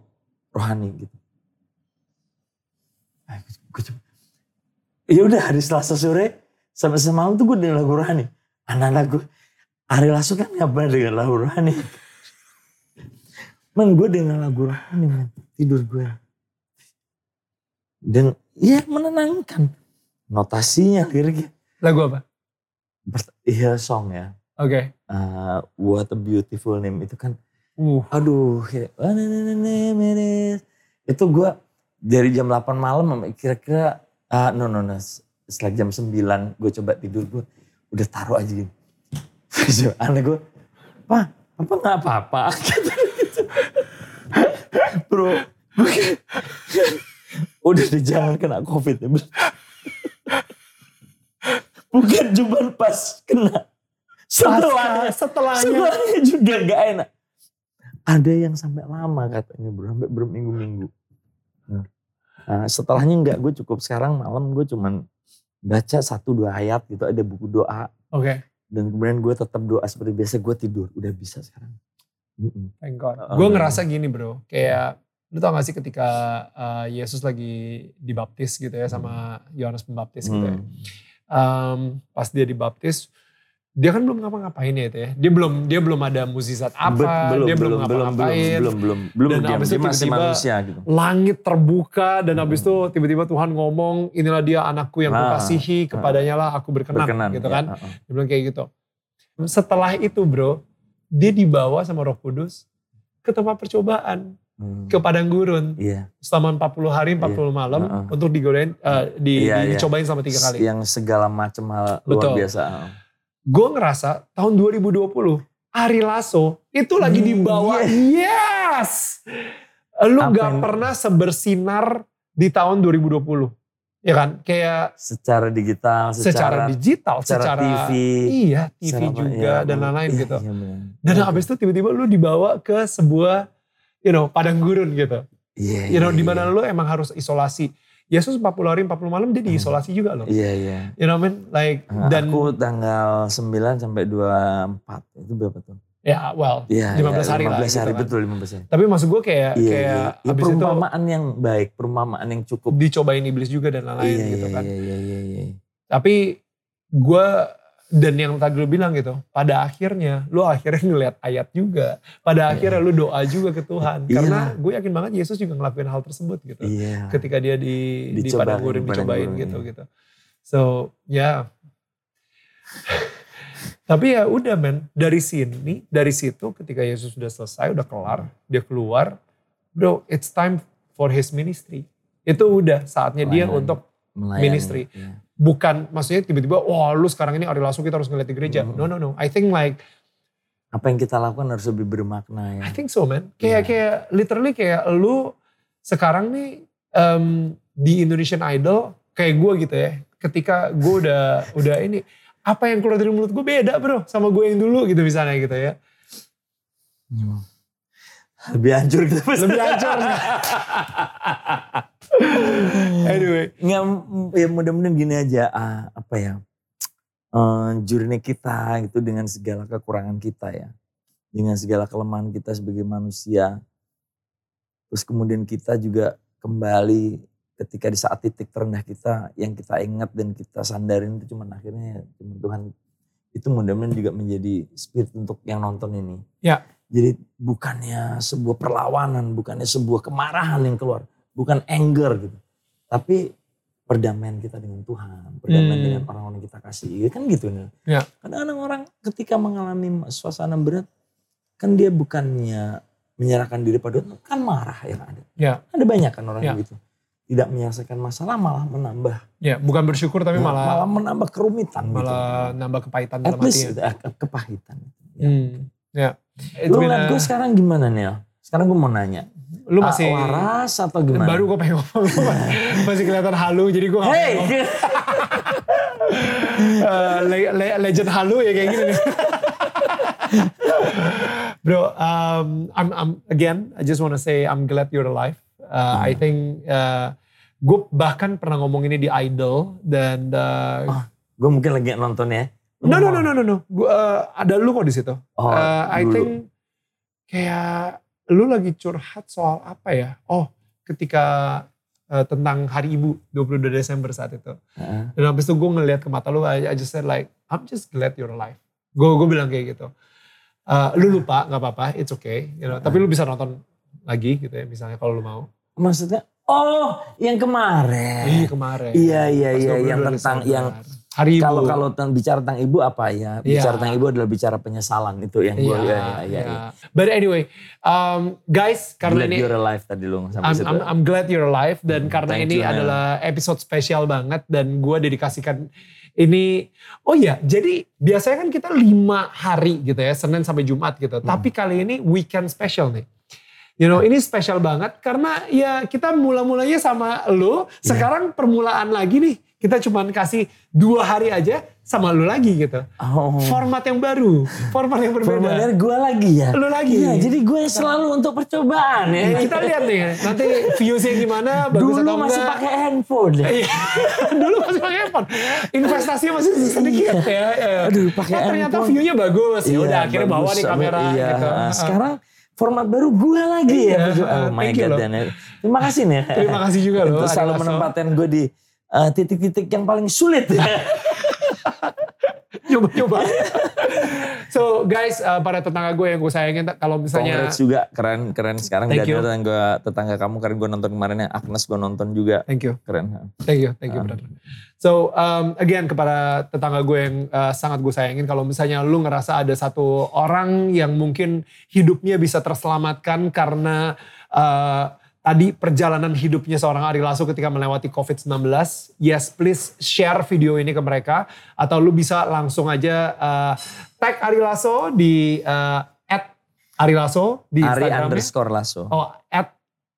rohani gitu. Eh. Ya udah hari Selasa sore sampai semalam tuh gue denger lagu rohani. Anak-anak gue, Ari Lasso kan gak pernah denger lagu rohani. Man gue denger lagu rohani man. Tidur gue. Dan ya menenangkan. Notasinya liriknya. Lagu apa? Iya song ya. Oke. Uh, What a Beautiful Name itu kan. Uh. Aduh. Itu gue dari jam 8 malam kira-kira. ah no no no. Setelah jam 9 gue coba tidur gue. Udah taruh aja gitu. Aneh gue. Pak, apa gak apa-apa? Gitu, gitu. Bro, udah deh jangan kena covid ya. Bukan cuma pas kena. Setelahnya, setelahnya. setelahnya juga gak enak. Ada yang sampai lama katanya bro, sampai berminggu-minggu. Nah, setelahnya enggak, gue cukup sekarang malam gue cuman baca satu dua ayat gitu, ada buku doa. Oke. Dan kemudian gue tetap doa seperti biasa, gue tidur. Udah bisa sekarang. Thank God. Oh, gue ngerasa gini bro, kayak lu tau gak sih ketika uh, Yesus lagi dibaptis gitu ya sama Yohanes Pembaptis gitu ya. Hmm. Um, pas dia dibaptis, dia kan belum ngapa-ngapain ya itu ya. Dia belum dia belum ada mukjizat apa, Bet- dia belum, belum, belum, ngapa-ngapain. belum, belum, belum, Dan dia, abis itu tiba-tiba manusia gitu. Langit terbuka dan habis Hmm. itu tiba-tiba Tuhan ngomong, inilah dia anakku yang Nah, kukasihi, kepadanya lah aku berkenan, Berkenan. gitu ya, kan. uh-uh. Dia bilang kayak gitu. Setelah itu bro, dia dibawa sama roh kudus ke tempat percobaan, Hmm. ke padang gurun. Iya. Selama 40 hari, 40 malam Uh-uh. untuk digodain, eh, di, Iya, di- iya. dicobain sama tiga kali. Yang segala macam hal Betul. luar biasa. Gue ngerasa tahun 2020, Ari Lasso itu lagi Hmm, dibawa. Yes! Lu Apa gak yang- pernah sebersinar di tahun 2020. Ya kan? Kayak Secara digital, secara, secara, digital, secara secara, TV. Iya, TV secara juga ya, dan lain-lain Iya, gitu. iya. Dan Oke. habis itu tiba-tiba lu dibawa ke sebuah, you know, padang gurun gitu. Iya, You know, iya, di mana iya. lu emang harus isolasi. Yesus 40 hari 40 malam dia diisolasi juga loh. Iya, iya. You know what I mean? Like Nah, dan aku tanggal 9 sampai 24. Itu berapa tuh? ya well, Iya, 15 iya, hari lah 15 gitu hari, kan. betul 15 hari. tapi maksud gue kayak Iya, kayak iya. Ya, abis itu perumpamaan yang baik, perumpamaan yang cukup. dicobain iblis juga dan lain-lain iya, gitu iya, kan. iya, iya, iya, iya. Tapi gue dan yang tadi lu bilang gitu, pada akhirnya lu akhirnya ngeliat ayat juga. Pada Iya. akhirnya lu doa juga ke Tuhan. Iya. Karena gue yakin banget Yesus juga ngelakuin hal tersebut gitu. Iya. Ketika dia di di padang gurun dicobain gurun, gitu iya. gitu. So ya. Tapi ya udah men, dari sini, dari situ ketika Yesus sudah selesai, udah kelar, dia keluar, bro, it's time for his ministry. Itu udah saatnya dia untuk Melayani, ministry. iya. Bukan maksudnya tiba-tiba wah lu sekarang ini Ari Lasso kita harus ngeliat di gereja. Hmm. No no no. I think like Apa yang kita lakukan harus lebih bermakna ya. I think so man. Kayak Iya. kayak literally kayak lu sekarang nih em, di Indonesian Idol kayak gue gitu ya. Ketika gue udah udah ini apa yang keluar dari mulut gue beda bro sama gue yang dulu gitu misalnya gitu ya. Hmm. Lebih hancur kita pasti. Lebih hancur. anyway. Nggak, ya mudah-mudahan gini aja, ah, apa ya, eh, journey kita gitu dengan segala kekurangan kita ya. Dengan segala kelemahan kita sebagai manusia. Terus kemudian kita juga kembali ketika di saat titik terendah kita yang kita ingat dan kita sandarin itu cuman akhirnya ya cuman Tuhan itu mudah-mudahan juga menjadi spirit untuk yang nonton ini. Ya. Jadi bukannya sebuah perlawanan, bukannya sebuah kemarahan yang keluar, bukan anger gitu. Tapi perdamaian kita dengan Tuhan, perdamaian Hmm. dengan orang-orang yang kita kasih, kan gitu nih. Ya. Kadang-kadang orang ketika mengalami suasana berat, kan dia bukannya menyerahkan diri pada Tuhan, kan marah yang ada. Ya. Ada banyak kan orang Ya. yang gitu. Tidak menyelesaikan masalah malah menambah, Ya bukan bersyukur tapi Ya, malah malah menambah kerumitan malah gitu. nambah kepahitan At dalam least ada ke- kepahitan. Ya. Hmm. Ya. Lu gue sekarang gimana nih? Sekarang gue mau nanya. Lu Ah, masih waras atau gimana? baru gue pengen ngomong masih kelihatan halu jadi gue Hey, Eh, le- le- legend halu ya kayak gini nih. Bro, um, I'm, I'm again, I just wanna say I'm glad you're alive. Uh, I think uh, gue bahkan pernah ngomong ini di Idol dan uh, gue mungkin lagi nonton ya. no no no no no no, Gua, uh, ada lu kok di situ. Oh, Uh, I dulu. think kayak lu lagi curhat soal apa ya? Oh, ketika uh, tentang Hari Ibu 22 Desember saat itu. Heeh. Dan habis itu gue ngeliat ke mata lu, I, I just said like, I'm just glad you're alive. Gue gue bilang kayak gitu. Uh, lu lupa, nggak apa-apa, it's okay. You know, Tapi lu bisa nonton lagi gitu ya, misalnya kalau lu mau. Maksudnya, oh yang kemarin. Iya kemarin. Iya iya iya 22 yang tentang Desember. yang Hari Ibu. kalau kalau tentang bicara tentang ibu apa ya? Bicara tentang ibu adalah bicara penyesalan itu yang gue Iya, ya, ya, ya, iya. ya. But anyway, um, guys, karena Glad ini you're alive tadi lu sampai I'm, situ. I'm, I'm glad you're alive dan Hmm, karena ini you, man. adalah episode spesial banget dan gue dedikasikan ini. Oh iya, jadi biasanya kan kita lima hari gitu ya, Senin sampai Jumat gitu. Hmm. Tapi kali ini weekend special nih. You know, ini spesial banget karena ya kita mula-mulanya sama lo, Iya. sekarang permulaan lagi nih. Kita cuman kasih dua hari aja sama lo lagi gitu. oh. Format yang baru, format yang berbeda. Formulir gue lagi ya. Lu lagi. Iya, jadi gue selalu untuk percobaan ya. Ya, kita lihat nih, nanti viewsnya gimana, bagus Dulu atau masih pakai handphone. ya. Iya. Dulu masih pakai handphone. Investasinya masih sedikit ya. ya. Aduh, pakai Oh, ternyata handphone. view-nya bagus. Ya Iya, udah akhirnya bawa nih kamera Iya, gitu. Sekarang format baru gue lagi Iya, ya. Oh my god. Dan, terima kasih nih. Terima kasih juga loh, selalu menempatkan gue di eh, titik-titik yang paling sulit. Coba-coba. so guys, uh, para tetangga gue yang gue sayangin, kalau misalnya... Congrats juga keren keren sekarang Thank you. Daniel tetangga tetangga kamu keren gue nonton kemarin yang Agnes gue nonton juga Thank you. keren. Thank you, thank you Um, brother. So um, again kepada tetangga gue yang uh, sangat gue sayangin, kalau misalnya lu ngerasa ada satu orang yang mungkin hidupnya bisa terselamatkan karena uh, tadi perjalanan hidupnya seorang Ari Lasso ketika melewati COVID-19, yes please share video ini ke mereka atau lu bisa langsung aja uh, tag Ari Lasso di uh, Ari Lasso di Ari underscore Lasso. Oh, at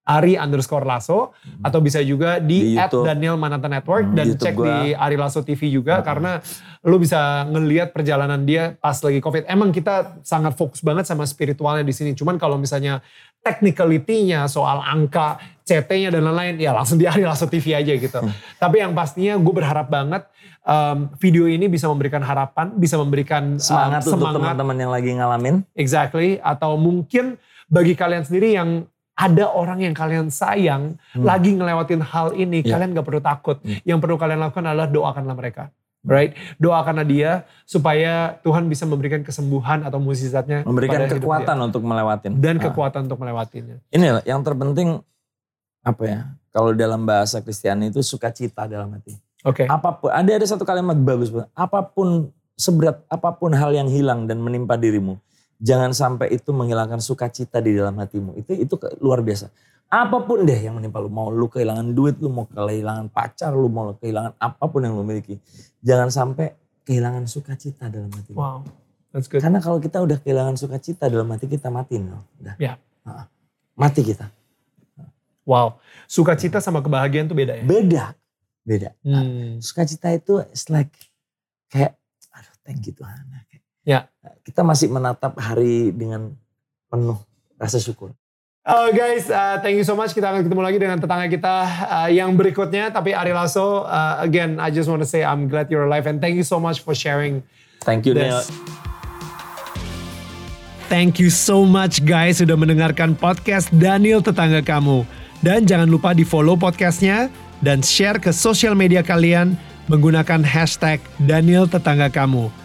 Ari underscore Lasso. Atau bisa juga di, Di at. Daniel Mananta Network. Hmm, dan YouTube cek gua. di Ari Lasso TV juga. Hmm. Karena lu bisa ngeliat perjalanan dia pas lagi COVID. Emang kita sangat fokus banget sama spiritualnya di sini. Cuman kalau misalnya technicality-nya soal angka, CT-nya dan lain-lain. Ya langsung di Lasso TV aja gitu. Hmm. Tapi yang pastinya gue berharap banget um, video ini bisa memberikan harapan. Bisa memberikan um, Semangat untuk semangat teman-teman yang lagi ngalamin. Exactly. Atau mungkin bagi kalian sendiri yang ada orang yang kalian sayang Hmm. lagi ngelewatin hal ini, Ya. kalian gak perlu takut. Hmm. Yang perlu kalian lakukan adalah doakanlah mereka. Right? Doakanlah dia supaya Tuhan bisa memberikan kesembuhan atau mukjizatnya Memberikan kekuatan dia. untuk melewatin. dan Ah. kekuatan untuk melewatinya. Ini yang terpenting apa ya? Kalau dalam bahasa Kristiani itu sukacita dalam hati. Oke. Apa pun, ada ada satu kalimat bagus banget. Apa pun seberat apa pun hal yang hilang dan menimpa dirimu, jangan sampai itu menghilangkan sukacita di dalam hatimu. Itu itu luar biasa. Apa pun deh yang menimpa lu, mau lu kehilangan duit, lu mau kehilangan pacar, lu mau kehilangan apa pun yang lu miliki, jangan sampai kehilangan sukacita dalam hati. Wow. That's good. Karena kalau kita udah kehilangan sukacita dalam hati kita mati, no. udah. Ya. Ah, Mati kita. Wow. Sukacita sama kebahagiaan tuh beda ya? Beda, beda. Hmm. sukacita itu it's like kayak aduh thank you Tuhan. Kayak, Ya. Kita masih menatap hari dengan penuh rasa syukur. Oh guys, uh, thank you so much. Kita akan ketemu lagi dengan tetangga kita uh, yang berikutnya. Tapi Ari Lasso, uh, again, I just want to say I'm glad you're alive and thank you so much for sharing Thank you Neil. this. Thank you so much guys sudah mendengarkan podcast Daniel Tetangga Kamu. Dan jangan lupa di follow podcastnya dan share ke sosial media kalian menggunakan hashtag Daniel Tetangga Kamu.